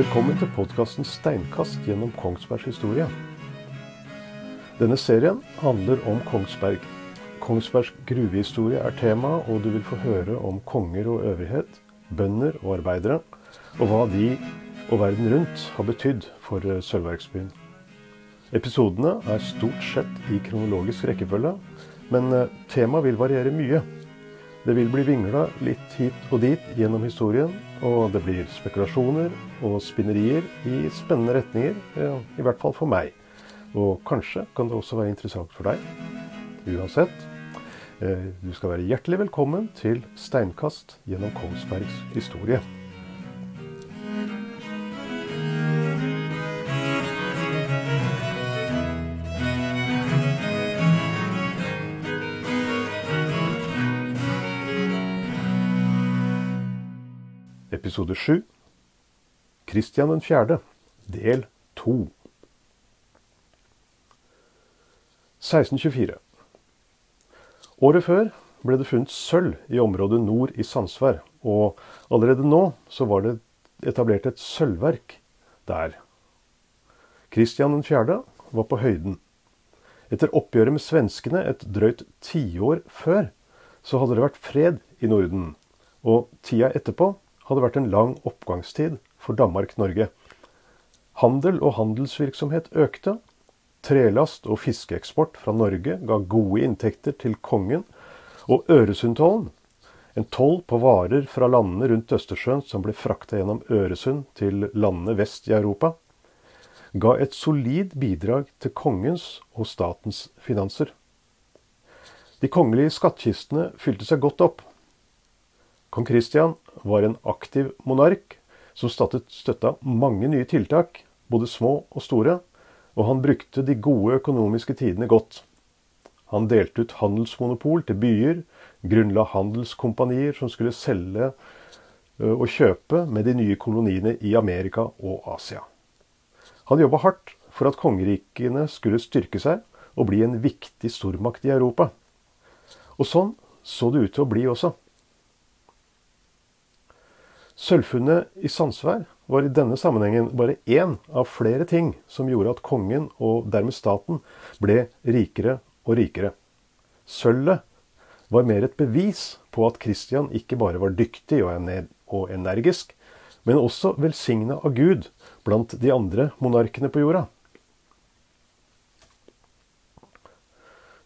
Velkommen til podkasten 'Steinkast gjennom Kongsbergs historie'. Denne serien handler om Kongsberg. Kongsbergs gruvehistorie er tema, og du vil få høre om konger og øvrighet, bønder og arbeidere, og hva de og verden rundt har betydd for sølvverksbyen. Episodene er stort sett i kronologisk rekkefølge, men temaet vil variere mye. Det vil bli vingla litt hit og dit gjennom historien, og det blir spekulasjoner og spinnerier i spennende retninger, i hvert fall for meg. Og kanskje kan det også være interessant for deg. Uansett, eh, du skal være hjertelig velkommen til Steinkast gjennom Kongsbergs historie. Episode 7 Kristian 4., del 2 1624 Året før ble det funnet sølv i området nord i Sandsvær, og allerede nå så var det etablert et sølvverk der. Kristian 4. var på høyden. Etter oppgjøret med svenskene et drøyt tiår før, så hadde det vært fred i Norden, og tida etterpå hadde vært en lang oppgangstid for Danmark-Norge. Handel og handelsvirksomhet økte. Trelast og fiskeeksport fra Norge ga gode inntekter til kongen. Og Øresundtollen, en toll på varer fra landene rundt Østersjøen som ble frakta gjennom Øresund til landene vest i Europa, ga et solid bidrag til kongens og statens finanser. De kongelige skattkistene fylte seg godt opp. Kong Kristian var en aktiv monark som støtta mange nye tiltak, både små og store, og han brukte de gode økonomiske tidene godt. Han delte ut handelsmonopol til byer, grunnla handelskompanier som skulle selge og kjøpe med de nye koloniene i Amerika og Asia. Han jobba hardt for at kongerikene skulle styrke seg og bli en viktig stormakt i Europa. Og sånn så det ut til å bli også. Sølvfunnet i Sandsvær var i denne sammenhengen bare én av flere ting som gjorde at kongen, og dermed staten, ble rikere og rikere. Sølvet var mer et bevis på at Kristian ikke bare var dyktig og energisk, men også velsigna av Gud blant de andre monarkene på jorda.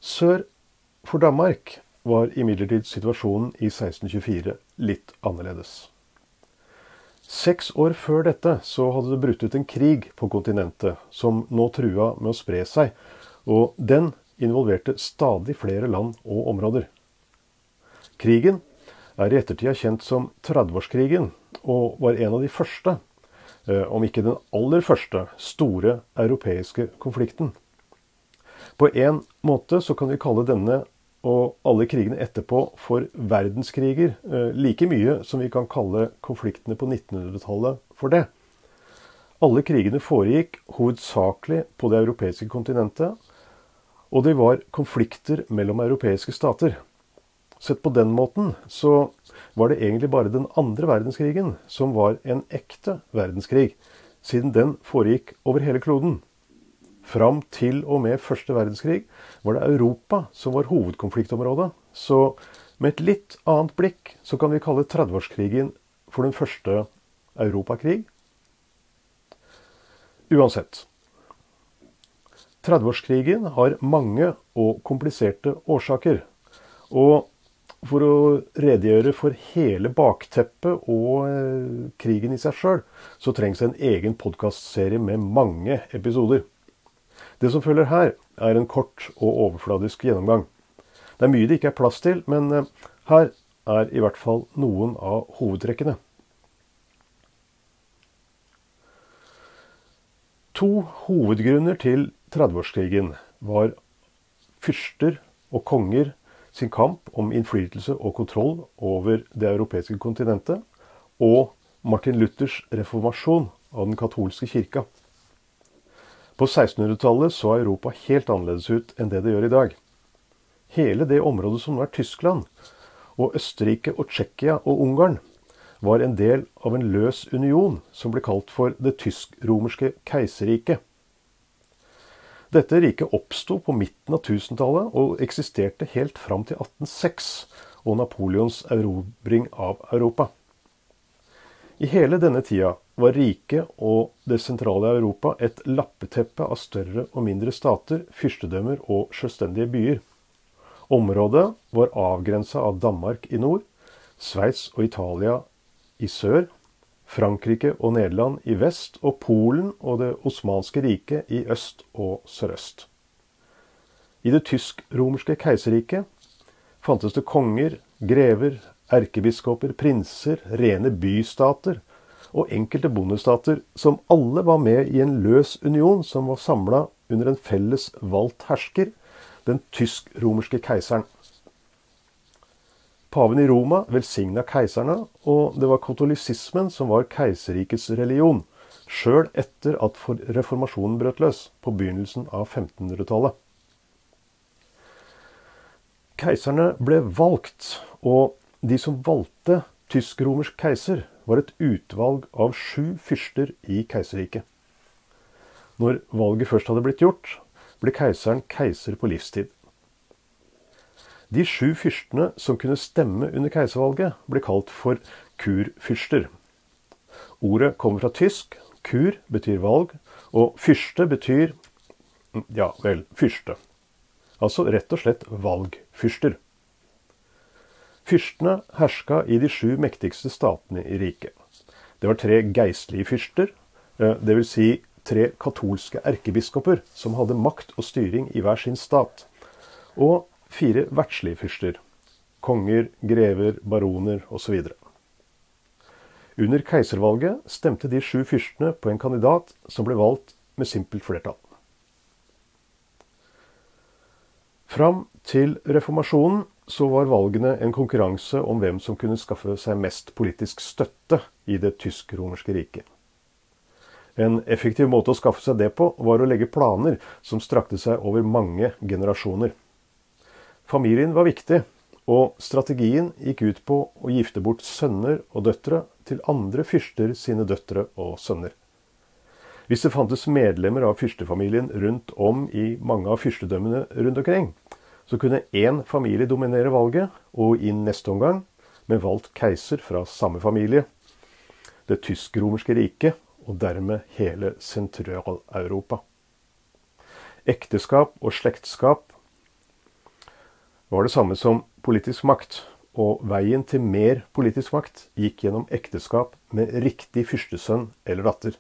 Sør for Danmark var imidlertid situasjonen i 1624 litt annerledes. Seks år før dette så hadde det brutt ut en krig på kontinentet, som nå trua med å spre seg, og den involverte stadig flere land og områder. Krigen er i ettertida kjent som 30-årskrigen, og var en av de første, eh, om ikke den aller første, store europeiske konflikten. På en måte så kan vi kalle denne og alle krigene etterpå for verdenskriger, eh, like mye som vi kan kalle konfliktene på 1900-tallet for det. Alle krigene foregikk hovedsakelig på det europeiske kontinentet, og det var konflikter mellom europeiske stater. Sett på den måten så var det egentlig bare den andre verdenskrigen som var en ekte verdenskrig, siden den foregikk over hele kloden. Fram til og med første verdenskrig var det Europa som var hovedkonfliktområdet. Så med et litt annet blikk så kan vi kalle 30-årskrigen for den første europakrig. Uansett. 30-årskrigen har mange og kompliserte årsaker. Og for å redegjøre for hele bakteppet og eh, krigen i seg sjøl, så trengs en egen podkastserie med mange episoder. Det som følger her, er en kort og overfladisk gjennomgang. Det er mye det ikke er plass til, men eh, her er i hvert fall noen av hovedtrekkene. To hovedgrunner til 30-årskrigen var fyrster og konger sin kamp om innflytelse og kontroll over det europeiske kontinentet, og Martin Luthers reformasjon av den katolske kirka. På 1600-tallet så Europa helt annerledes ut enn det det gjør i dag. Hele det området som nå er Tyskland, og Østerrike og Tsjekkia og Ungarn, var en del av en løs union som ble kalt for det tysk-romerske keiserriket. Dette riket oppsto på midten av 1000-tallet og eksisterte helt fram til 1806 og Napoleons erobring av Europa. I hele denne tida var riket og det sentrale Europa et lappeteppe av større og mindre stater, fyrstedømmer og selvstendige byer. Området var avgrensa av Danmark i nord, Sveits og Italia i sør, Frankrike og Nederland i vest og Polen og Det osmanske riket i øst og sørøst. I det tysk-romerske keiserriket fantes det konger, grever, erkebiskoper, prinser, rene bystater og enkelte bondestater som alle var med i en løs union som var samla under en felles valgt hersker, den tysk-romerske keiseren. Paven i Roma velsigna keiserne, og det var katolisismen som var keiserrikets religion, sjøl etter at reformasjonen brøt løs på begynnelsen av 1500-tallet. Keiserne ble valgt, og de som valgte tysk-romersk keiser, var et utvalg av sju fyrster i keiserriket. Når valget først hadde blitt gjort, ble keiseren keiser på livstid. De sju fyrstene som kunne stemme under keiservalget, ble kalt for kurfyrster. Ordet kommer fra tysk. Kur betyr valg, og fyrste betyr ja vel, fyrste. Altså rett og slett valgfyrster. Fyrstene herska i de sju mektigste statene i riket. Det var tre geistlige fyrster, eh, dvs. Si tre katolske erkebiskoper som hadde makt og styring i hver sin stat. Og fire verdslige fyrster. Konger, grever, baroner osv. Under keiservalget stemte de sju fyrstene på en kandidat som ble valgt med simpelt flertall. Fram til reformasjonen så var valgene en konkurranse om hvem som kunne skaffe seg mest politisk støtte i det tysk-romerske riket. En effektiv måte å skaffe seg det på var å legge planer som strakte seg over mange generasjoner. Familien var viktig, og strategien gikk ut på å gifte bort sønner og døtre til andre fyrster sine døtre og sønner. Hvis det fantes medlemmer av fyrstefamilien rundt om i mange av fyrstedømmene rundt omkring, så kunne én familie dominere valget, og i neste omgang, med valgt keiser fra samme familie, det tysk-romerske riket, og dermed hele Sentral-Europa. Ekteskap og slektskap var det samme som politisk makt, og veien til mer politisk makt gikk gjennom ekteskap med riktig fyrstesønn eller datter.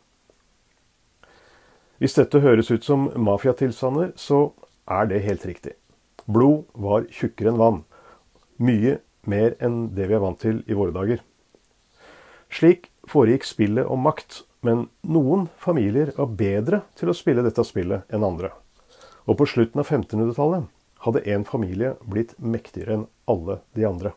Hvis dette høres ut som mafiatilstander, så er det helt riktig. Blod var tjukkere enn vann. Mye mer enn det vi er vant til i våre dager. Slik foregikk spillet om makt, men noen familier var bedre til å spille dette spillet enn andre. Og på slutten av 1500-tallet hadde en familie blitt mektigere enn alle de andre.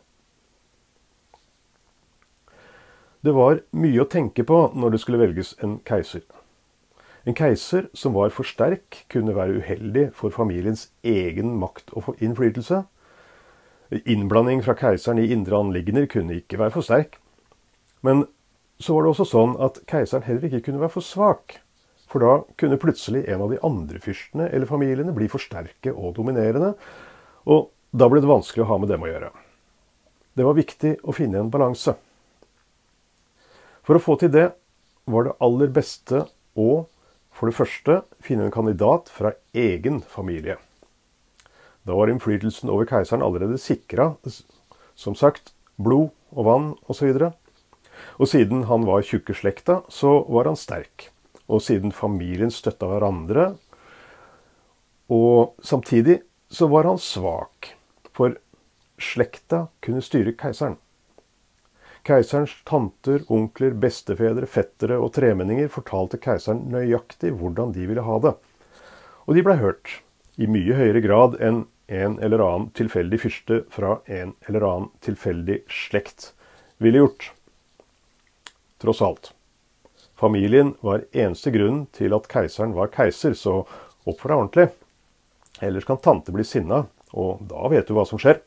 Det var mye å tenke på når det skulle velges en keiser. En keiser som var for sterk, kunne være uheldig for familiens egen makt og innflytelse. Innblanding fra keiseren i indre anliggender kunne ikke være for sterk. Men så var det også sånn at keiseren heller ikke kunne være for svak. For da kunne plutselig en av de andre fyrstene eller familiene bli for sterke og dominerende, og da ble det vanskelig å ha med dem å gjøre. Det var viktig å finne en balanse. For å få til det var det aller beste å for det første finne en kandidat fra egen familie. Da var innflytelsen over keiseren allerede sikra, som sagt, blod og vann osv. Og, så og siden han var tjukke slekta, så var han sterk. Og siden familien støtta hverandre Og samtidig så var han svak, for slekta kunne styre keiseren. Keiserens tanter, onkler, bestefedre, fettere og tremenninger fortalte keiseren nøyaktig hvordan de ville ha det. Og de blei hørt, i mye høyere grad enn en eller annen tilfeldig fyrste fra en eller annen tilfeldig slekt ville gjort. Tross alt. Familien var eneste grunnen til at keiseren var keiser, så oppfør deg ordentlig. Ellers kan tante bli sinna, og da vet du hva som skjer.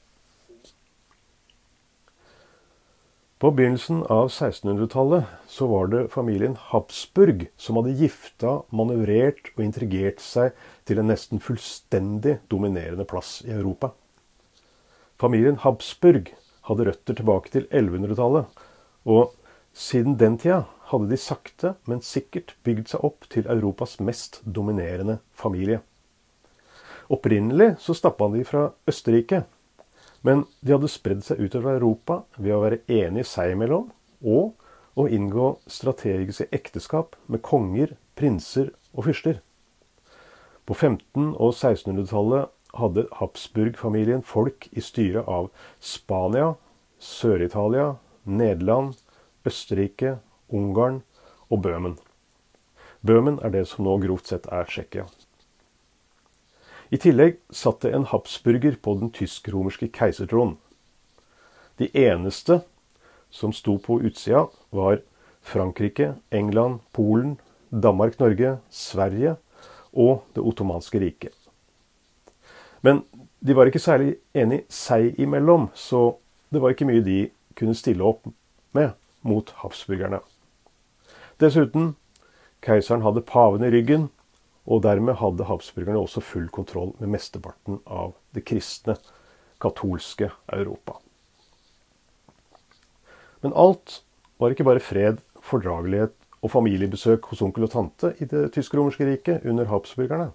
På begynnelsen av 1600-tallet så var det familien Habsburg som hadde gifta, manøvrert og intrigert seg til en nesten fullstendig dominerende plass i Europa. Familien Habsburg hadde røtter tilbake til 1100-tallet, og siden den tida hadde de sakte, men sikkert bygd seg opp til Europas mest dominerende familie. Opprinnelig så stappa de fra Østerrike, men de hadde spredd seg utover Europa ved å være enige seg imellom og å inngå strategiske ekteskap med konger, prinser og fyrster. På 1500- og 1600-tallet hadde Habsburg-familien folk i styret av Spania, Sør-Italia, Nederland, Østerrike, Ungarn og Bøhmen. Bøhmen er det som nå grovt sett er Tsjekkia. I tillegg satt det en habsburger på den tysk-romerske keisertronen. De eneste som sto på utsida, var Frankrike, England, Polen, Danmark-Norge, Sverige og Det ottomanske riket. Men de var ikke særlig enige seg imellom, så det var ikke mye de kunne stille opp med mot habsburgerne. Dessuten, keiseren hadde paven i ryggen, og dermed hadde habsburgerne også full kontroll med mesteparten av det kristne, katolske Europa. Men alt var ikke bare fred, fordragelighet og familiebesøk hos onkel og tante i det tysk-romerske riket under habsburgerne.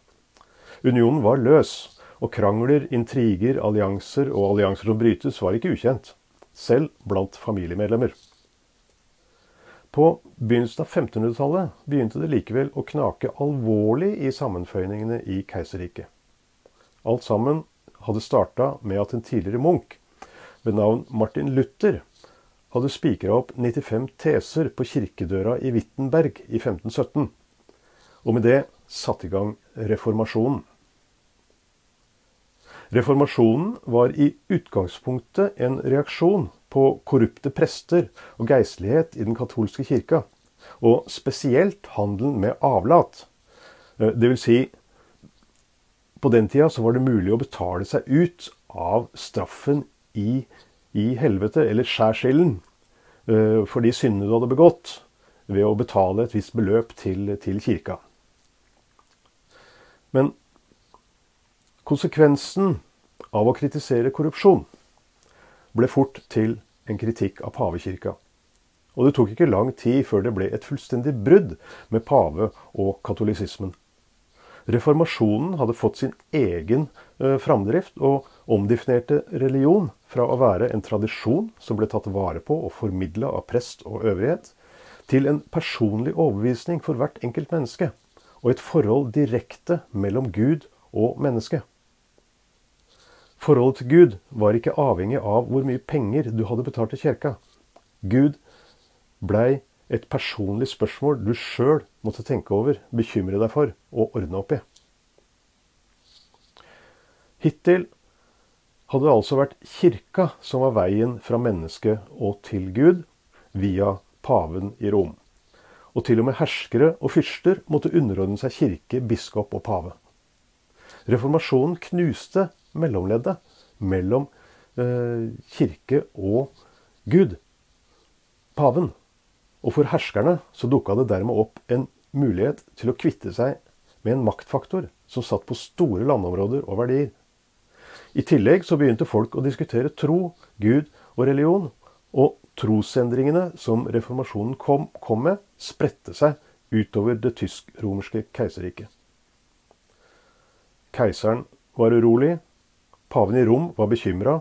Unionen var løs, og krangler, intriger, allianser og allianser som brytes var ikke ukjent, selv blant familiemedlemmer. På begynnelsen av 1500-tallet begynte det likevel å knake alvorlig i sammenføyningene i keiserriket. Alt sammen hadde starta med at en tidligere munk ved navn Martin Luther hadde spikra opp 95 teser på kirkedøra i Wittenberg i 1517, og med det satte i gang reformasjonen. Reformasjonen var i utgangspunktet en reaksjon på korrupte prester og geistlighet i den katolske kirka, og spesielt handelen med avlat. Eh, det vil si, på den tida så var det mulig å betale seg ut av straffen i, i helvete, eller skjærsilden, eh, for de syndene du hadde begått, ved å betale et visst beløp til, til kirka. Men konsekvensen av å kritisere korrupsjon ble fort til en kritikk av pavekirka. Og det tok ikke lang tid før det ble et fullstendig brudd med pave og katolisismen. Reformasjonen hadde fått sin egen eh, framdrift og omdefinerte religion fra å være en tradisjon som ble tatt vare på og formidla av prest og øvrighet, til en personlig overbevisning for hvert enkelt menneske, og et forhold direkte mellom Gud og menneske. Forholdet til Gud var ikke avhengig av hvor mye penger du hadde betalt til kirka. Gud blei et personlig spørsmål du sjøl måtte tenke over, bekymre deg for og ordne opp i. Hittil hadde det altså vært kirka som var veien fra mennesket og til Gud, via paven i Rom. Og til og med herskere og fyrster måtte underordne seg kirke, biskop og pave. Reformasjonen knuste mellomleddet mellom eh, kirke og Gud, paven. Og for herskerne så dukka det dermed opp en mulighet til å kvitte seg med en maktfaktor som satt på store landområder og verdier. I tillegg så begynte folk å diskutere tro, Gud og religion. Og trosendringene som reformasjonen kom, kom med, spredte seg utover det tysk-romerske keiserriket. Keiseren var urolig, Paven i Rom var bekymra,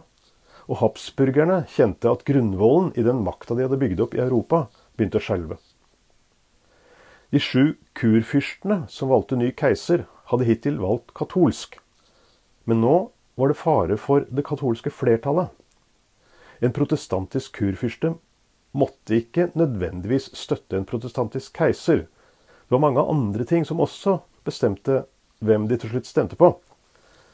og habsburgerne kjente at grunnvollen i den makta de hadde bygd opp i Europa, begynte å skjelve. De sju kurfyrstene som valgte ny keiser, hadde hittil valgt katolsk. Men nå var det fare for det katolske flertallet. En protestantisk kurfyrste måtte ikke nødvendigvis støtte en protestantisk keiser. Det var mange andre ting som også bestemte hvem de til slutt stemte på.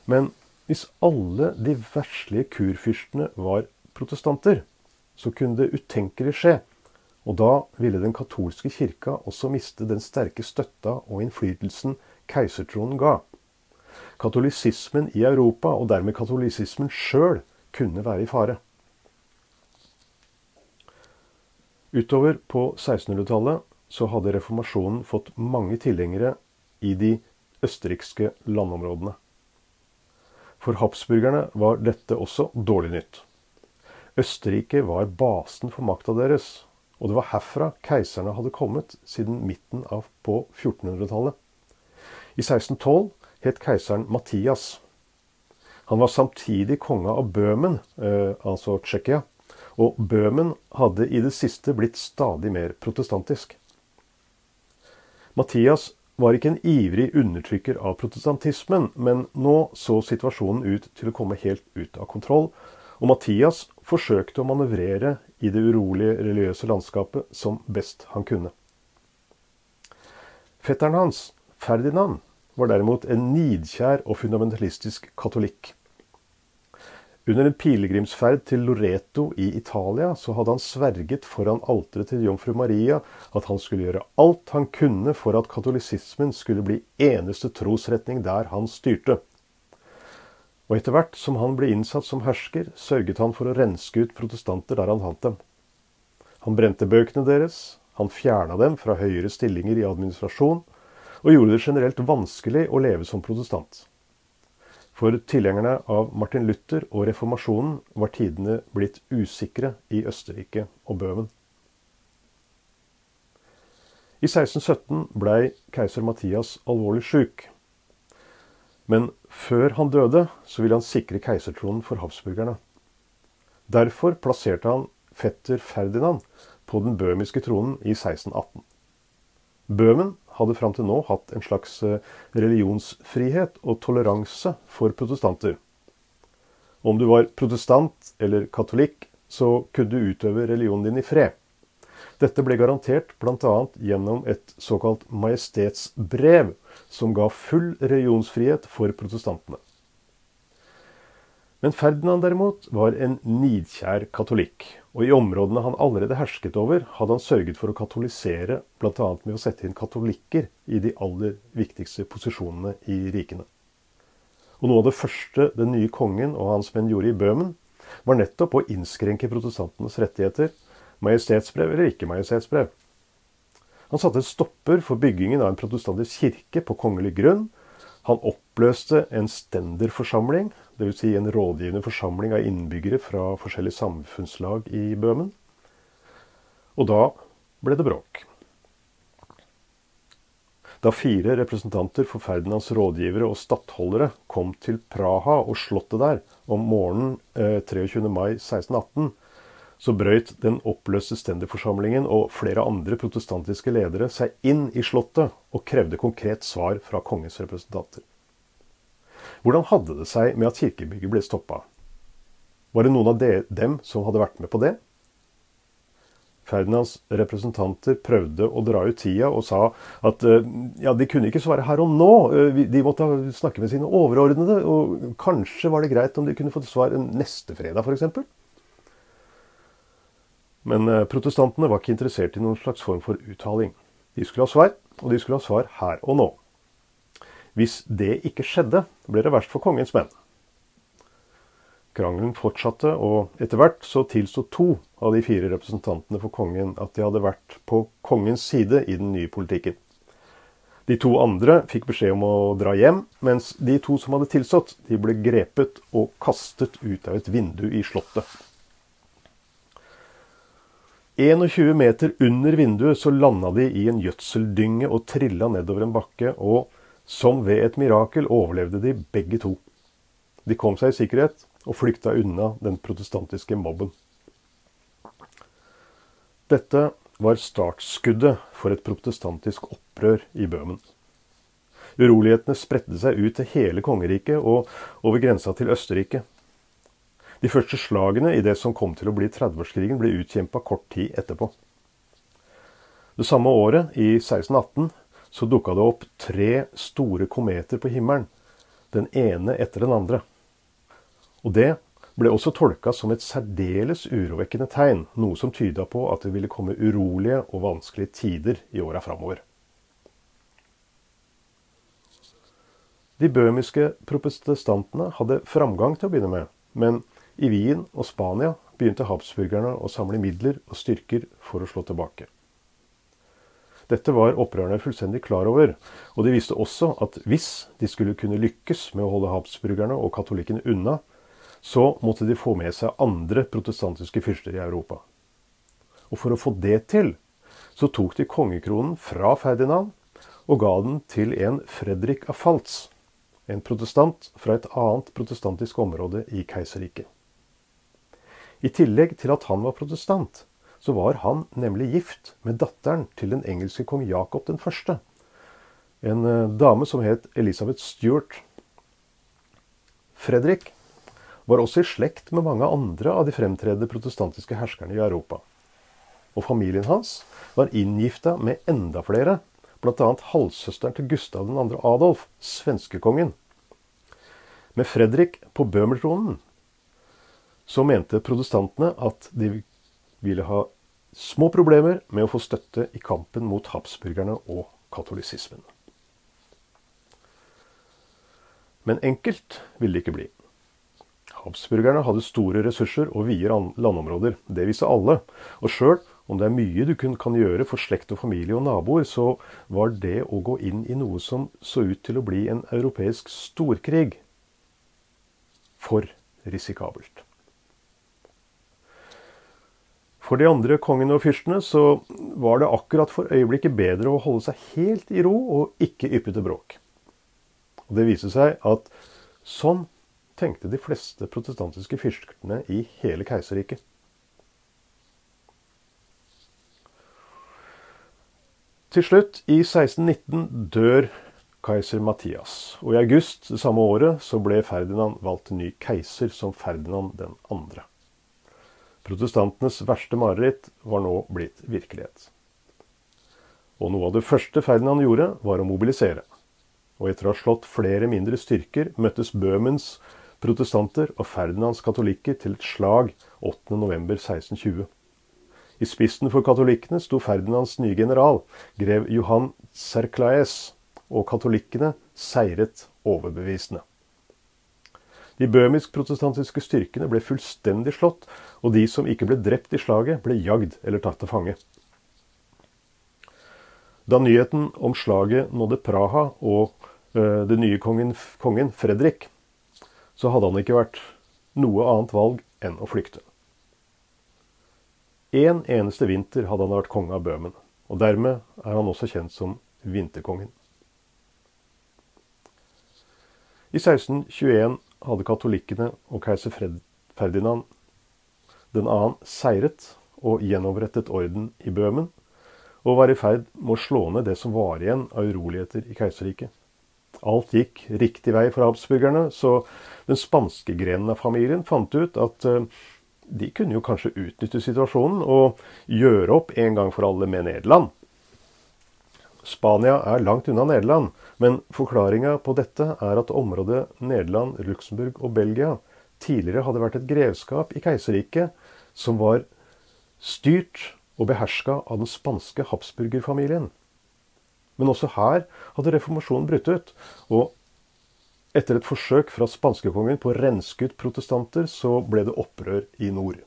Men hvis alle de verslige kurfyrstene var protestanter, så kunne det utenkelig skje. Og da ville den katolske kirka også miste den sterke støtta og innflytelsen keisertronen ga. Katolisismen i Europa, og dermed katolisismen sjøl, kunne være i fare. Utover på 1600-tallet så hadde reformasjonen fått mange tilhengere i de østerrikske landområdene. For habsburgerne var dette også dårlig nytt. Østerrike var basen for makta deres, og det var herfra keiserne hadde kommet siden midten av på 1400-tallet. I 1612 het keiseren Matias. Han var samtidig konge av Bøhmen, eh, altså Tsjekkia, og Bøhmen hadde i det siste blitt stadig mer protestantisk. Mattias var ikke en ivrig undertrykker av protestantismen, men nå så situasjonen ut til å komme helt ut av kontroll, og Mathias forsøkte å manøvrere i det urolige religiøse landskapet som best han kunne. Fetteren hans, Ferdinand, var derimot en nidkjær og fundamentalistisk katolikk. Under en pilegrimsferd til Loreto i Italia så hadde han sverget foran alteret til jomfru Maria at han skulle gjøre alt han kunne for at katolisismen skulle bli eneste trosretning der han styrte. Og etter hvert som han ble innsatt som hersker, sørget han for å renske ut protestanter der han fant dem. Han brente bøkene deres, han fjerna dem fra høyere stillinger i administrasjon, og gjorde det generelt vanskelig å leve som protestant. For tilhengerne av Martin Luther og reformasjonen var tidene blitt usikre i Østerrike og Bøhmen. I 1617 blei keiser Mathias alvorlig sjuk. Men før han døde, så ville han sikre keisertronen for habsburgerne. Derfor plasserte han fetter Ferdinand på den bøhmiske tronen i 1618. Bøhmen hadde fram til nå hatt en slags eh, religionsfrihet og toleranse for protestanter. Om du var protestant eller katolikk, så kunne du utøve religionen din i fred. Dette ble garantert bl.a. gjennom et såkalt majestetsbrev, som ga full religionsfrihet for protestantene. Men Ferdinand derimot var en nidkjær katolikk, og i områdene han allerede hersket over, hadde han sørget for å katolisere, bl.a. med å sette inn katolikker i de aller viktigste posisjonene i rikene. Og noe av det første den nye kongen og hans menn gjorde i Bøhmen, var nettopp å innskrenke protestantenes rettigheter, majestetsbrev eller ikke majestetsbrev. Han satte en stopper for byggingen av en protestantisk kirke på kongelig grunn. Han oppløste en stenderforsamling, Dvs. Si en rådgivende forsamling av innbyggere fra forskjellige samfunnslag i Bøhmen. Og da ble det bråk. Da fire representanter for Ferdinands rådgivere og stattholdere kom til Praha og slottet der om morgenen eh, 23. mai 1618, så brøyt den oppløste stenderforsamlingen og flere andre protestantiske ledere seg inn i slottet og krevde konkret svar fra kongens representanter. Hvordan hadde det seg med at kirkebygget ble stoppa? Var det noen av dem som hadde vært med på det? Ferdinands representanter prøvde å dra ut tida og sa at eh, ja, de kunne ikke svare her og nå. Eh, de måtte snakke med sine overordnede, og kanskje var det greit om de kunne fått svar neste fredag, f.eks. Men eh, protestantene var ikke interessert i noen slags form for uttaling. De skulle ha svar, og de skulle ha svar her og nå. Hvis det ikke skjedde, ble det verst for kongens menn. Krangelen fortsatte, og etter hvert så tilsto to av de fire representantene for kongen at de hadde vært på kongens side i den nye politikken. De to andre fikk beskjed om å dra hjem, mens de to som hadde tilstått, de ble grepet og kastet ut av et vindu i slottet. 21 meter under vinduet så landa de i en gjødseldynge og trilla nedover en bakke. og som ved et mirakel overlevde de begge to. De kom seg i sikkerhet og flykta unna den protestantiske mobben. Dette var startskuddet for et protestantisk opprør i Bøhmen. Urolighetene spredte seg ut til hele kongeriket og over grensa til Østerrike. De første slagene i det som kom til å bli 30-årskrigen, ble utkjempa kort tid etterpå. Det samme året, i 1618, så dukka det opp tre store kometer på himmelen. Den ene etter den andre. Og det ble også tolka som et særdeles urovekkende tegn, noe som tyda på at det ville komme urolige og vanskelige tider i åra framover. De bøhmiske protestantene hadde framgang til å begynne med, men i Wien og Spania begynte habsburgerne å samle midler og styrker for å slå tilbake. Dette var opprørerne fullstendig klar over, og de visste også at hvis de skulle kunne lykkes med å holde habsburgerne og katolikkene unna, så måtte de få med seg andre protestantiske fyrster i Europa. Og for å få det til, så tok de kongekronen fra Ferdinand og ga den til en Fredrik av Falz, en protestant fra et annet protestantisk område i keiserriket. I tillegg til at han var protestant, så var han nemlig gift med datteren til den engelske kong Jakob den. En eh, dame som het Elisabeth Stuart. Fredrik var også i slekt med mange andre av de fremtredende protestantiske herskerne i Europa. Og familien hans var inngifta med enda flere, bl.a. halvsøsteren til Gustav 2. Adolf, svenskekongen. Med Fredrik på bømertronen så mente protestantene at de ville ha små problemer med å få støtte i kampen mot habsburgerne og katolisismen. Men enkelt ville det ikke bli. Habsburgerne hadde store ressurser og vide landområder. Det viser alle. Og sjøl om det er mye du kan gjøre for slekt og familie og naboer, så var det å gå inn i noe som så ut til å bli en europeisk storkrig, for risikabelt. For de andre kongene og fyrstene så var det akkurat for øyeblikket bedre å holde seg helt i ro og ikke yppe til bråk. Og Det viser seg at sånn tenkte de fleste protestantiske fyrstene i hele keiserriket. Til slutt, i 1619, dør keiser Mathias. Og i august det samme året så ble Ferdinand valgt ny keiser som Ferdinand den andre. Protestantenes verste mareritt var nå blitt virkelighet. Og noe av det første Ferdinand gjorde, var å mobilisere. Og etter å ha slått flere mindre styrker, møttes Bøhmens protestanter og Ferdinands katolikker til et slag 8.11.1620. I spissen for katolikkene sto Ferdinands nye general, grev Johan Serclaes, og katolikkene seiret overbevisende. De bømisk-protestantiske styrkene ble fullstendig slått, og de som ikke ble drept i slaget, ble jagd eller tatt til fange. Da nyheten om slaget nådde Praha og uh, den nye kongen, kongen, Fredrik, så hadde han ikke vært noe annet valg enn å flykte. En eneste vinter hadde han vært konge av Bøhmen, og dermed er han også kjent som vinterkongen. I 1621 hadde katolikkene og keiser Ferdinand den annen seiret og gjenopprettet orden i Bøhmen, og var i ferd med å slå ned det som var igjen av uroligheter i keiserriket. Alt gikk riktig vei for habsburgerne, så den spanske grenen av familien fant ut at eh, de kunne jo kanskje utnytte situasjonen og gjøre opp en gang for alle med Nederland. Spania er langt unna Nederland, men forklaringa på dette er at området Nederland, Luxembourg og Belgia tidligere hadde vært et grevskap i keiserriket som var styrt og beherska av den spanske habsburgerfamilien. Men også her hadde reformasjonen brutt ut. Og etter et forsøk fra spanskekongen på å renske ut protestanter, så ble det opprør i nord.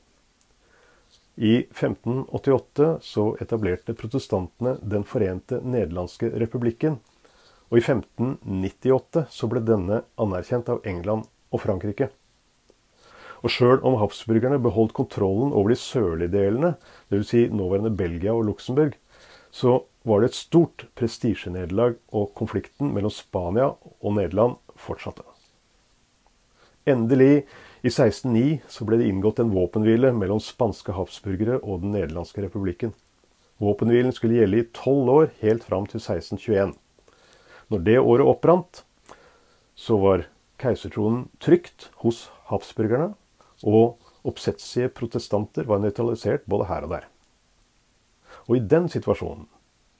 I 1588 så etablerte protestantene Den forente nederlandske republikken, og i 1598 så ble denne anerkjent av England og Frankrike. Og sjøl om habsburgerne beholdt kontrollen over de sørlige delene, dvs. Si nåværende Belgia og Luxembourg, så var det et stort prestisjenederlag, og konflikten mellom Spania og Nederland fortsatte. Endelig, i 1609, så ble det inngått en våpenhvile mellom spanske habsburgere og den nederlandske republikken. Våpenhvilen skulle gjelde i tolv år, helt fram til 1621. Når det året opprant, så var keisertronen trygt hos habsburgerne, og oppsetsige protestanter var nøytralisert både her og der. Og i den situasjonen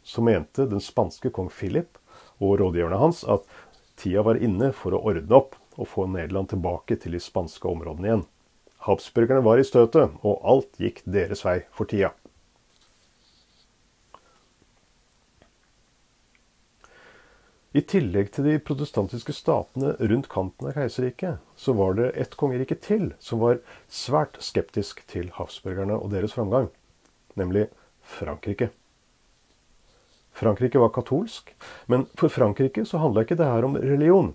så mente den spanske kong Philip og rådgiverne hans at tida var inne for å ordne opp og få Nederland tilbake til de spanske områdene igjen. Habsburgerne var i støtet, og alt gikk deres vei for tida. I tillegg til de protestantiske statene rundt kanten av keiserriket, så var det et kongerike til som var svært skeptisk til habsburgerne og deres framgang, nemlig Frankrike. Frankrike var katolsk, men for Frankrike så handla ikke det her om religion.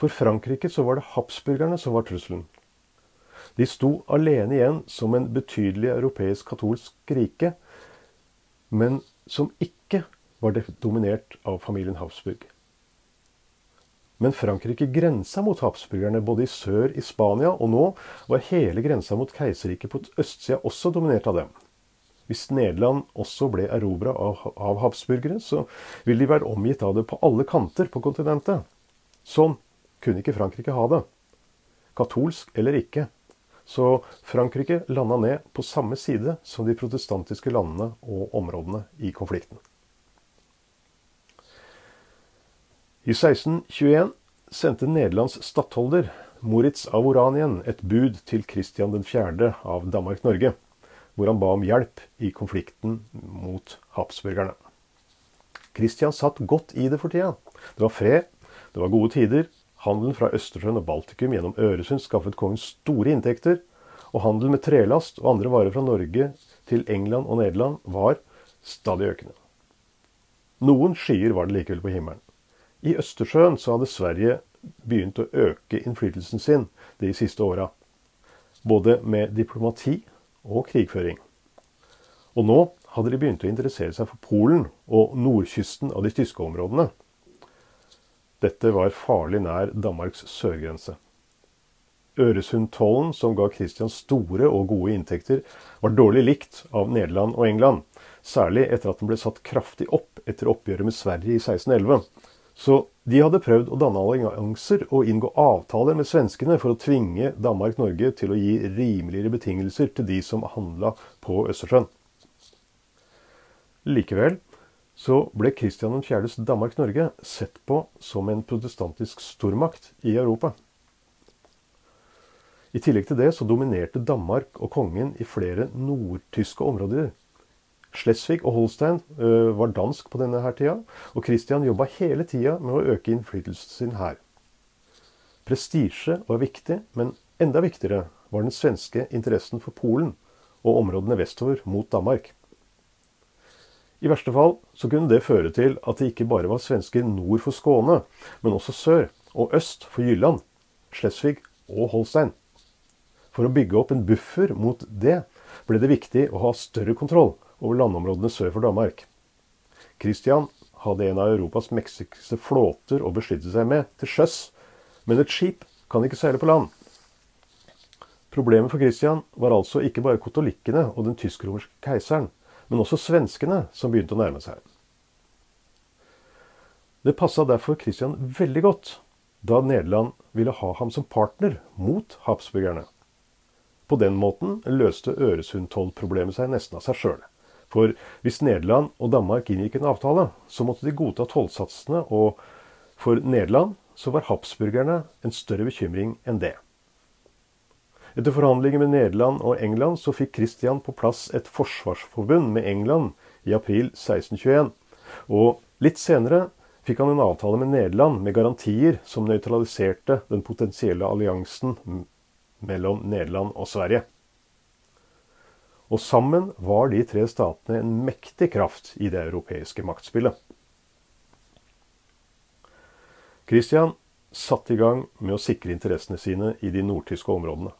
For Frankrike så var det habsburgerne som var trusselen. De sto alene igjen som en betydelig europeisk katolsk rike, men som ikke var dominert av familien Habsburg. Men Frankrike grensa mot habsburgerne både i sør i Spania, og nå var hele grensa mot keiserriket på østsida også dominert av dem. Hvis Nederland også ble erobra av, habsburgere, så ville de være omgitt av det på alle kanter på kontinentet. Sånn kunne ikke Frankrike ha det. Katolsk eller ikke, så Frankrike landa ned på samme side som de protestantiske landene og områdene i konflikten. I 1621 sendte Nederlands stattholder Moritz av Oranien et bud til Kristian 4. av Danmark-Norge, hvor han ba om hjelp i konflikten mot habsburgerne. Kristian satt godt i det for tida. Det var fred, det var gode tider, Handelen fra Østersjøen og Baltikum gjennom Øresund skaffet kongen store inntekter, og handel med trelast og andre varer fra Norge til England og Nederland var stadig økende. Noen skyer var det likevel på himmelen. I Østersjøen så hadde Sverige begynt å øke innflytelsen sin de siste åra, både med diplomati og krigføring. Og nå hadde de begynt å interessere seg for Polen og nordkysten av de tyske områdene. Dette var farlig nær Danmarks sørgrense. Øresundtollen, som ga Christian store og gode inntekter, var dårlig likt av Nederland og England, særlig etter at den ble satt kraftig opp etter oppgjøret med Sverige i 1611. Så de hadde prøvd å danne allianser og inngå avtaler med svenskene for å tvinge Danmark-Norge til å gi rimeligere betingelser til de som handla på Østersjøen. Likevel så ble Kristian 4.s Danmark-Norge sett på som en protestantisk stormakt i Europa. I tillegg til det så dominerte Danmark og kongen i flere nordtyske områder. Schleswig og Holstein ø, var dansk på denne her tida, og Kristian jobba hele tida med å øke innflytelsen sin her. Prestisje var viktig, men enda viktigere var den svenske interessen for Polen og områdene vestover mot Danmark. I verste fall så kunne det føre til at det ikke bare var svensker nord for Skåne, men også sør og øst for Jylland, Slesvig og Holstein. For å bygge opp en buffer mot det ble det viktig å ha større kontroll over landområdene sør for Danmark. Christian hadde en av Europas mektigste flåter å beskytte seg med til sjøs, men et skip kan ikke seile på land. Problemet for Christian var altså ikke bare katolikkene og den tysk-romerske keiseren, men også svenskene som begynte å nærme seg. Det passa derfor Christian veldig godt da Nederland ville ha ham som partner mot habsburgerne. På den måten løste Øresundtollproblemet seg nesten av seg sjøl. For hvis Nederland og Danmark inngikk en avtale, så måtte de godta tollsatsene, og for Nederland så var habsburgerne en større bekymring enn det. Etter forhandlinger med Nederland og England så fikk Christian på plass et forsvarsforbund med England i april 1621. Og litt senere fikk han en avtale med Nederland med garantier som nøytraliserte den potensielle alliansen mellom Nederland og Sverige. Og sammen var de tre statene en mektig kraft i det europeiske maktspillet. Christian satte i gang med å sikre interessene sine i de nordtyske områdene.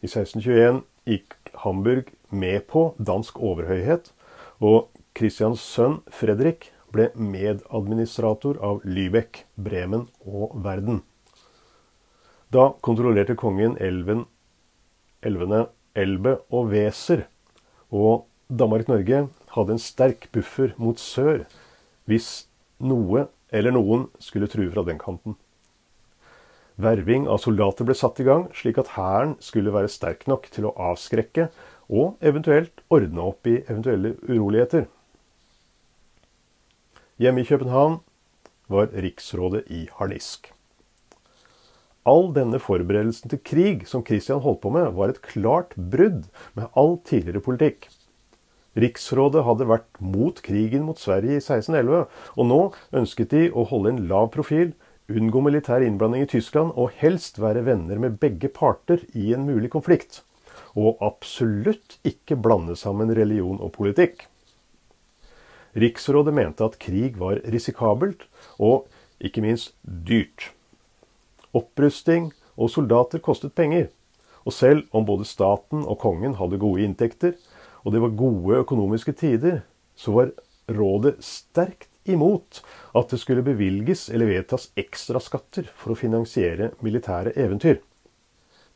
I 1621 gikk Hamburg med på dansk overhøyhet, og Christians sønn Fredrik ble medadministrator av Lübeck, Bremen og Verden. Da kontrollerte kongen elven, elvene Elbe og Weser, og Danmark-Norge hadde en sterk buffer mot sør hvis noe eller noen skulle true fra den kanten. Verving av soldater ble satt i gang, slik at hæren skulle være sterk nok til å avskrekke og eventuelt ordne opp i eventuelle uroligheter. Hjemme i København var riksrådet i harnisk. All denne forberedelsen til krig som Christian holdt på med, var et klart brudd med all tidligere politikk. Riksrådet hadde vært mot krigen mot Sverige i 1611, og nå ønsket de å holde en lav profil, unngå militær innblanding i Tyskland og helst være venner med begge parter i en mulig konflikt. Og absolutt ikke blande sammen religion og politikk. Riksrådet mente at krig var risikabelt og ikke minst dyrt. Opprusting og soldater kostet penger. Og selv om både staten og kongen hadde gode inntekter, og det var gode økonomiske tider, så var rådet sterkt imot at det skulle bevilges eller vedtas ekstraskatter for å finansiere militære eventyr.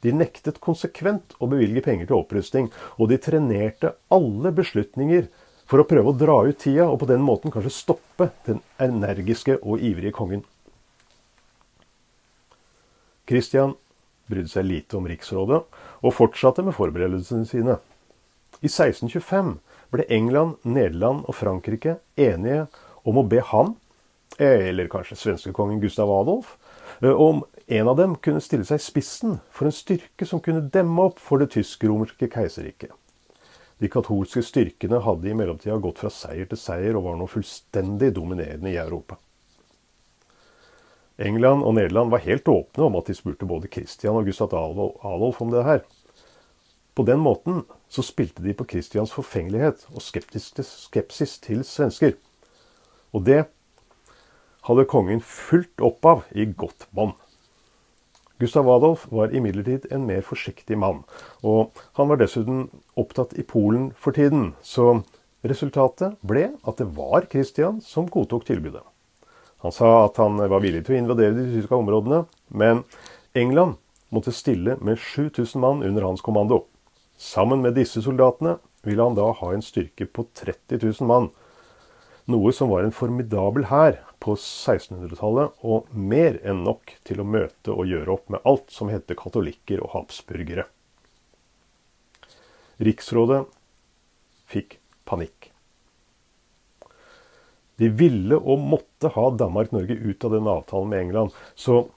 De nektet konsekvent å bevilge penger til opprustning, og de trenerte alle beslutninger for å prøve å dra ut tida og på den måten kanskje stoppe den energiske og ivrige kongen. Kristian brydde seg lite om riksrådet og fortsatte med forberedelsene sine. I 1625 ble England, Nederland og Frankrike enige om å be han, eller kanskje svenskekongen Gustav Adolf, eh, om en av dem kunne stille seg i spissen for en styrke som kunne demme opp for det tysk-romerske keiserriket. De katolske styrkene hadde i mellomtida gått fra seier til seier og var nå fullstendig dominerende i Europa. England og Nederland var helt åpne om at de spurte både Christian og Gustav Adolf om det her. På den måten så spilte de på Christians forfengelighet og skepsis til svensker. Og det hadde kongen fulgt opp av i godt monn. Gustav Adolf var imidlertid en mer forsiktig mann, og han var dessuten opptatt i Polen for tiden, så resultatet ble at det var Christian som godtok tilbudet. Han sa at han var villig til å invadere de tyske områdene, men England måtte stille med 7000 mann under hans kommando. Sammen med disse soldatene ville han da ha en styrke på 30 000 mann, noe som var en formidabel hær på 1600-tallet, og mer enn nok til å møte og gjøre opp med alt som het katolikker og habsburgere. Riksrådet fikk panikk. De ville og måtte ha Danmark-Norge ut av den avtalen med England, så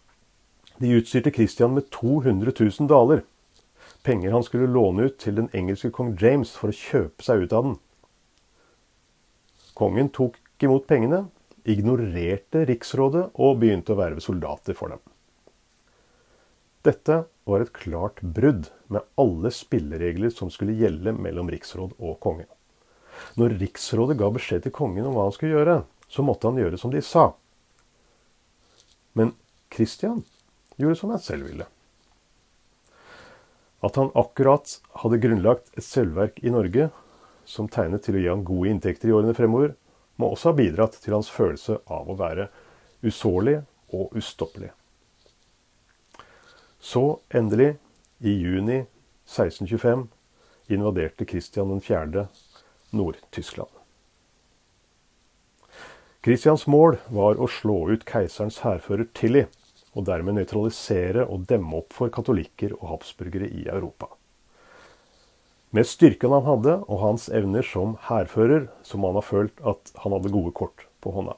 de utstyrte Christian med 200 000 daler. Penger han skulle låne ut til den engelske kong James for å kjøpe seg ut av den. Kongen tok imot pengene, ignorerte riksrådet og begynte å verve soldater for dem. Dette var et klart brudd med alle spilleregler som skulle gjelde mellom riksråd og konge. Når riksrådet ga beskjed til kongen om hva han skulle gjøre, så måtte han gjøre som de sa. Men Kristian gjorde som han selv ville. At han akkurat hadde grunnlagt et selvverk i Norge, som tegnet til å gi han gode inntekter i årene fremover, må også ha bidratt til hans følelse av å være usårlig og ustoppelig. Så endelig, i juni 1625, invaderte Kristian 4. Nord-Tyskland. Kristians mål var å slå ut keiserens hærfører Tilly, og dermed nøytralisere og demme opp for katolikker og habsburgere i Europa. Med styrken han hadde, og hans evner som hærfører, så må han ha følt at han hadde gode kort på hånda.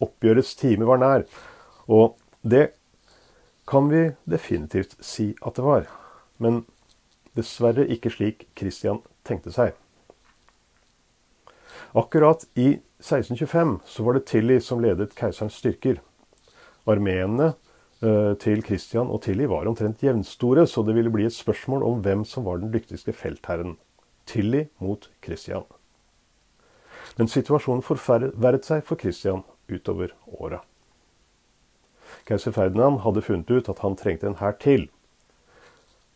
Oppgjørets time var nær, og det kan vi definitivt si at det var. Men dessverre ikke slik Christian tenkte seg. Akkurat i 1625 så var det Tilly som ledet keiserens styrker. Armeene Eh, til Christian og Tilly var omtrent jevnstore, så det ville bli et spørsmål om hvem som var den dyktigste feltherren. Tilly mot Christian. Men situasjonen forverret seg for Christian utover åra. Keiser Ferdinand hadde funnet ut at han trengte en hær til,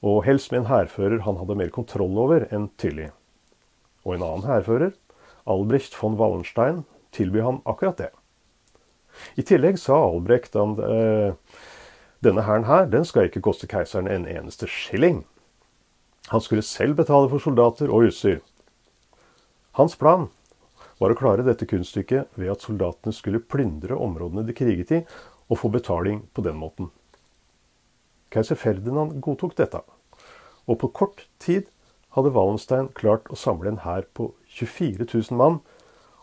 og helst med en hærfører han hadde mer kontroll over enn Tilly. Og en annen hærfører, Albrecht von Wallenstein, tilbød han akkurat det. I tillegg sa Albrecht at eh, denne hæren her, den skal ikke koste keiseren en eneste skilling. Han skulle selv betale for soldater og utstyr. Hans plan var å klare dette kunststykket ved at soldatene skulle plyndre områdene de kriget i, og få betaling på den måten. Keiser Ferdinand godtok dette, og på kort tid hadde Wallenstein klart å samle en hær på 24 000 mann,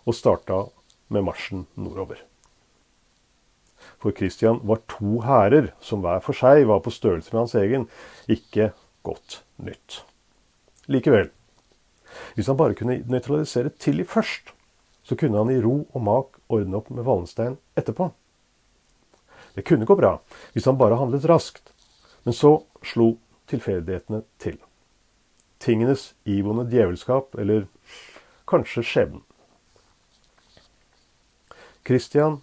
og starta med marsjen nordover. For Kristian var to hærer, som hver for seg var på størrelse med hans egen, ikke godt nytt. Likevel. Hvis han bare kunne nøytralisere Tilly først, så kunne han i ro og mak ordne opp med Wallenstein etterpå. Det kunne gå bra hvis han bare handlet raskt, men så slo tilfeldighetene til. Tingenes iboende djevelskap, eller kanskje skjebnen. Christian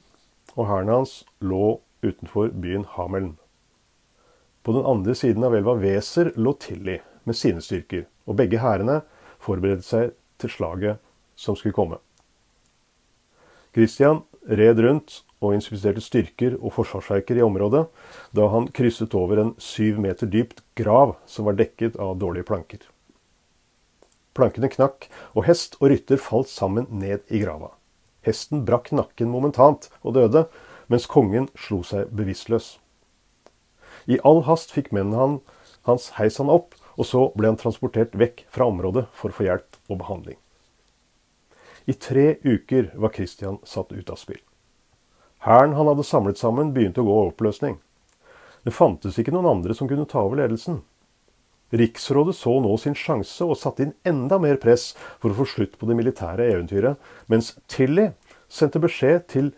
og hæren hans lå utenfor byen Hameln. På den andre siden av elva Weser lå Tilly med sine styrker, og begge hærene forberedte seg til slaget som skulle komme. Christian red rundt og inspiserte styrker og forsvarsverker i området da han krysset over en syv meter dypt grav som var dekket av dårlige planker. Plankene knakk, og hest og rytter falt sammen ned i grava. Hesten brakk nakken momentant og døde, mens kongen slo seg bevisstløs. I all hast fikk mennene hans heis han opp, og så ble han transportert vekk fra området for å få hjelp og behandling. I tre uker var Christian satt ut av spill. Hæren han hadde samlet sammen, begynte å gå i oppløsning. Det fantes ikke noen andre som kunne ta over ledelsen. Riksrådet så nå sin sjanse og satte inn enda mer press for å få slutt på det militære eventyret, mens Tilly sendte beskjed til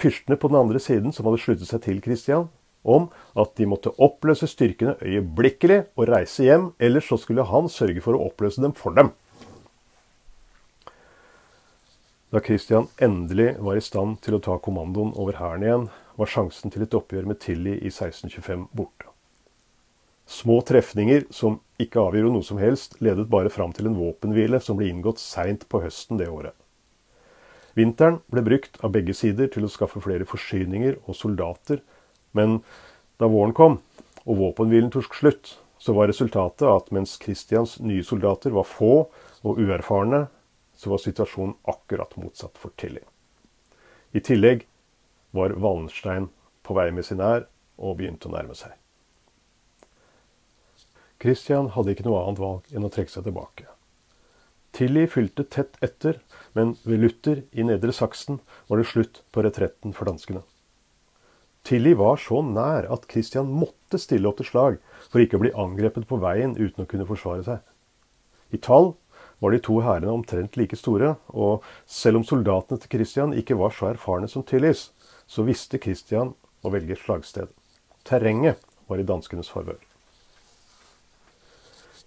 fyrstene på den andre siden, som hadde sluttet seg til Kristian, om at de måtte oppløse styrkene øyeblikkelig og reise hjem, ellers så skulle han sørge for å oppløse dem for dem. Da Kristian endelig var i stand til å ta kommandoen over hæren igjen, var sjansen til et oppgjør med Tilly i 1625 borte. Små trefninger som ikke avgjorde noe som helst, ledet bare fram til en våpenhvile som ble inngått seint på høsten det året. Vinteren ble brukt av begge sider til å skaffe flere forsyninger og soldater, men da våren kom og våpenhvilen tok slutt, så var resultatet at mens Kristians nye soldater var få og uerfarne, så var situasjonen akkurat motsatt for Tilly. I tillegg var Wallenstein på vei med sin ær og begynte å nærme seg. Christian hadde ikke noe annet valg enn å trekke seg tilbake. Tilly fylte tett etter, men ved Luther i Nedre Saksen var det slutt på retretten for danskene. Tilly var så nær at Christian måtte stille opp til slag for ikke å bli angrepet på veien uten å kunne forsvare seg. I tall var de to hærene omtrent like store, og selv om soldatene til Christian ikke var så erfarne som Tillys, så visste Christian å velge slagsted. Terrenget var i danskenes favør.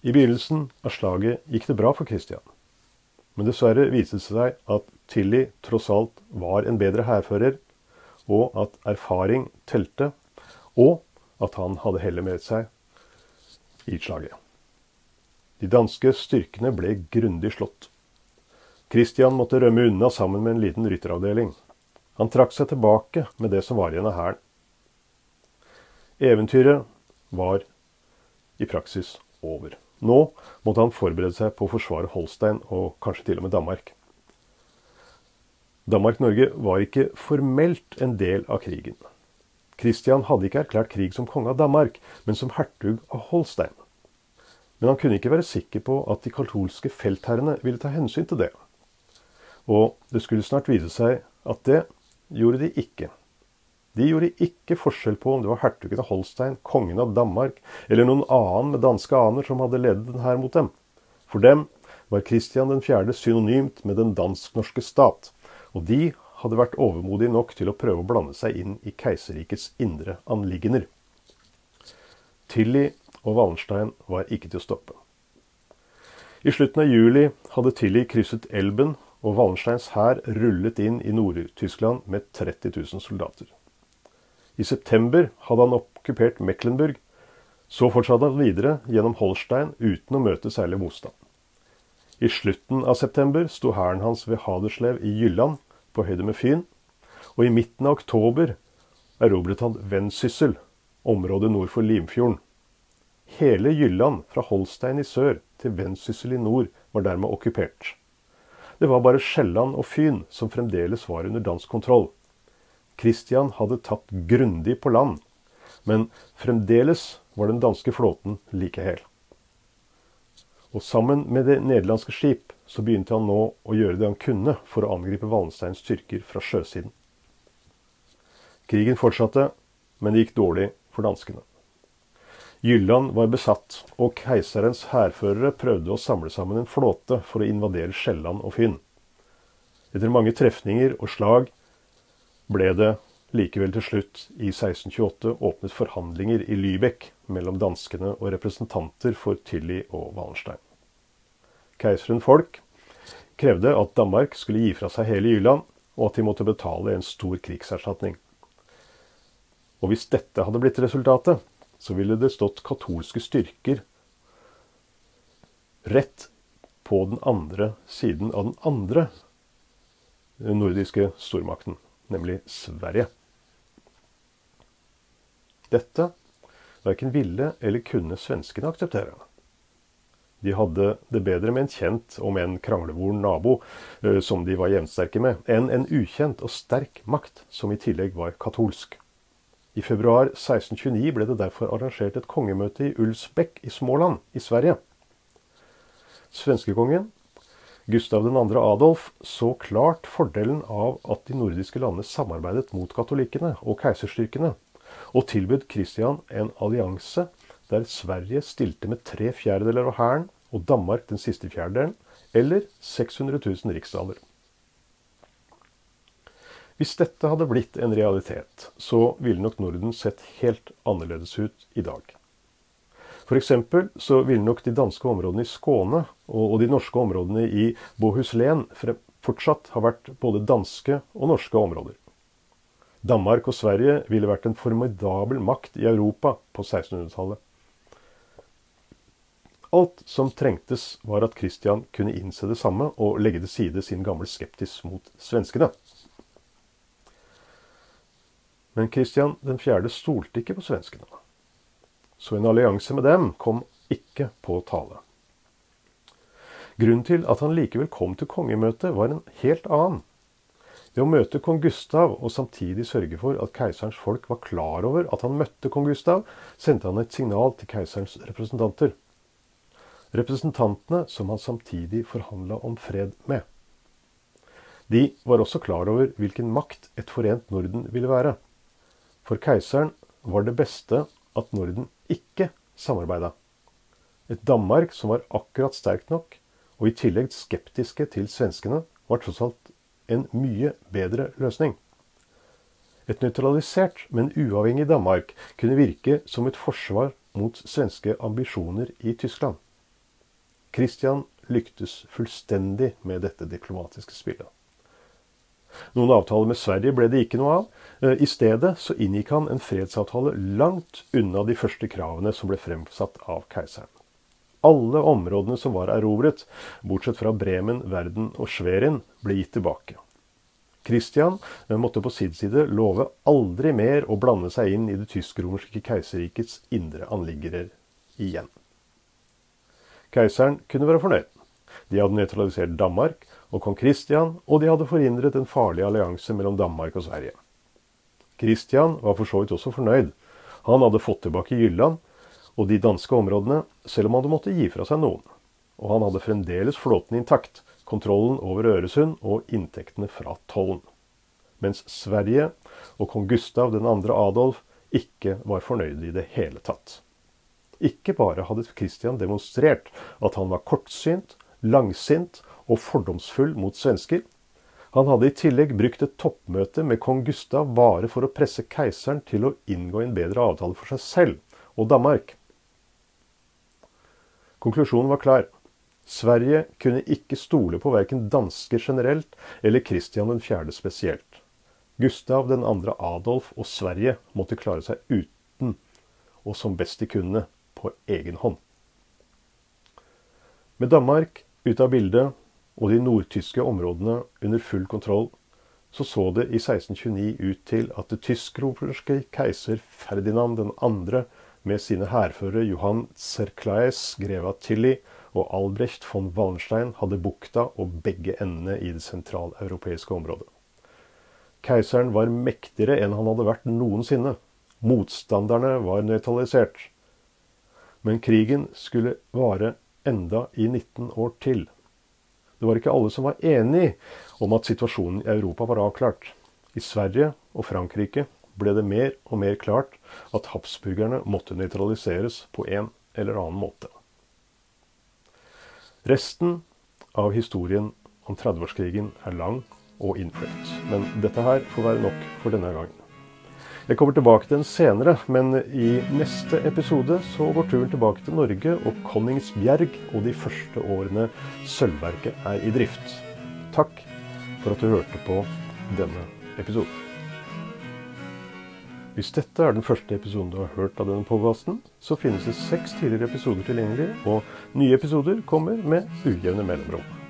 I begynnelsen av slaget gikk det bra for Kristian. Men dessverre viste det seg at Tilly tross alt var en bedre hærfører, og at erfaring telte, og at han hadde hellet med seg i slaget. De danske styrkene ble grundig slått. Kristian måtte rømme unna sammen med en liten rytteravdeling. Han trakk seg tilbake med det som var igjen av hæren. Eventyret var i praksis over. Nå måtte han forberede seg på å forsvare Holstein og kanskje til og med Danmark. Danmark-Norge var ikke formelt en del av krigen. Kristian hadde ikke erklært krig som konge av Danmark, men som hertug av Holstein. Men han kunne ikke være sikker på at de katolske feltherrene ville ta hensyn til det. Og det skulle snart vise seg at det gjorde de ikke. De gjorde ikke forskjell på om det var hertugen av Holstein, kongen av Danmark eller noen annen med danske aner som hadde ledet den her mot dem. For dem var Kristian 4. synonymt med den dansk-norske stat, og de hadde vært overmodige nok til å prøve å blande seg inn i keiserrikets indre anliggender. Tilly og Wallenstein var ikke til å stoppe. I slutten av juli hadde Tilly krysset Elben, og Wallensteins hær rullet inn i Nord-Tyskland med 30 000 soldater. I september hadde han okkupert Mecklenburg. Så fortsatte han videre gjennom Holstein uten å møte særlig motstand. I slutten av september sto hæren hans ved Haderslev i Jylland, på høyde med Fyn, og i midten av oktober erobret han Vensyssel, området nord for Limfjorden. Hele Jylland, fra Holstein i sør til Vensyssel i nord, var dermed okkupert. Det var bare Sjælland og Fyn som fremdeles var under dansk kontroll. Christian hadde tatt grundig på land, men fremdeles var den danske flåten like hel. Og sammen med det nederlandske skip så begynte han nå å gjøre det han kunne for å angripe Wallensteins styrker fra sjøsiden. Krigen fortsatte, men det gikk dårlig for danskene. Jylland var besatt, og keiserens hærførere prøvde å samle sammen en flåte for å invadere Sjælland og Fyn. Etter mange trefninger og slag ble det likevel til slutt i 1628 åpnet forhandlinger i Lübeck mellom danskene og representanter for Tilly og Wallenstein. Keiseren Folk krevde at Danmark skulle gi fra seg hele Jylland, og at de måtte betale en stor krigserstatning. Og hvis dette hadde blitt resultatet, så ville det stått katolske styrker rett på den andre siden av den andre nordiske stormakten, nemlig Sverige. Dette verken ville eller kunne svenskene akseptere. De hadde det bedre med en kjent, om en kranglevoren nabo, eh, som de var jevnsterke med, enn en ukjent og sterk makt som i tillegg var katolsk. I februar 1629 ble det derfor arrangert et kongemøte i Ulsbekk i Småland i Sverige. Svenskekongen Gustav 2. Adolf så klart fordelen av at de nordiske landene samarbeidet mot katolikkene og keiserstyrkene, og tilbød Kristian en allianse der Sverige stilte med tre fjerdedeler av hæren og Danmark den siste fjerdedelen, eller 600 000 riksdaler. Hvis dette hadde blitt en realitet, så ville nok Norden sett helt annerledes ut i dag. F.eks. så ville nok de danske områdene i Skåne og de norske områdene i Bohuslän fortsatt ha vært både danske og norske områder. Danmark og Sverige ville vært en formidabel makt i Europa på 1600-tallet. Alt som trengtes, var at Kristian kunne innse det samme og legge til side sin gamle skeptis mot svenskene. Men Kristian 4. stolte ikke på svenskene. Så en allianse med dem kom ikke på tale. Grunnen til at han likevel kom til kongemøtet, var en helt annen. Ved å møte kong Gustav og samtidig sørge for at keiserens folk var klar over at han møtte kong Gustav, sendte han et signal til keiserens representanter. Representantene som han samtidig forhandla om fred med. De var også klar over hvilken makt et forent Norden ville være. For keiseren var det beste at Norden ikke samarbeida. Et Danmark som var akkurat sterkt nok, og i tillegg skeptiske til svenskene, var tross alt en mye bedre løsning. Et nøytralisert, men uavhengig Danmark kunne virke som et forsvar mot svenske ambisjoner i Tyskland. Christian lyktes fullstendig med dette diplomatiske spillet. Noen avtale med Sverige ble det ikke noe av. Eh, I stedet så inngikk han en fredsavtale langt unna de første kravene som ble fremsatt av keiseren. Alle områdene som var erobret, bortsett fra Bremen, Verden og Schwerin, ble gitt tilbake. Kristian eh, måtte på sin side love aldri mer å blande seg inn i det tysk-romerske keiserrikets indre anliggender igjen. Keiseren kunne være fornøyd. De hadde nøytralisert Danmark og kong Kristian, og de hadde forhindret en farlig allianse mellom Danmark og Sverige. Kristian var for så vidt også fornøyd. Han hadde fått tilbake Jylland og de danske områdene, selv om han hadde måttet gi fra seg noen. Og han hadde fremdeles flåten intakt, kontrollen over Øresund og inntektene fra tollen. Mens Sverige og kong Gustav 2. Adolf ikke var fornøyde i det hele tatt. Ikke bare hadde Kristian demonstrert at han var kortsynt, langsint og fordomsfull mot svensker. Han hadde i tillegg brukt et toppmøte med kong Gustav bare for å presse keiseren til å inngå en bedre avtale for seg selv og Danmark. Konklusjonen var klar. Sverige kunne ikke stole på verken dansker generelt eller Kristian 4. spesielt. Gustav 2. Adolf og Sverige måtte klare seg uten, og som best de kunne, på egen hånd. Med Danmark ute av bildet og de nordtyske områdene under full kontroll, så så det i 1629 ut til at det tysk-romerske keiser Ferdinand 2. med sine hærførere Johan Zerklaes, greve av Tilly, og Albrecht von Wallenstein hadde bukta og begge endene i det sentraleuropeiske området. Keiseren var mektigere enn han hadde vært noensinne. Motstanderne var nøytralisert. Men krigen skulle vare enda i 19 år til. Det var ikke alle som var enig om at situasjonen i Europa var avklart. I Sverige og Frankrike, ble det mer og mer klart at habsburgerne måtte nøytraliseres på en eller annen måte. Resten av historien om 30-årskrigen er lang og innfløkt, men dette her får være nok for denne gangen. Jeg kommer tilbake til den senere, men i neste episode så går turen tilbake til Norge og Konningsbjerg og de første årene sølvverket er i drift. Takk for at du hørte på denne episoden. Hvis dette er den første episoden du har hørt av denne podkasten, så finnes det seks tidligere episoder tilgjengelig, og nye episoder kommer med ujevne mellomrom.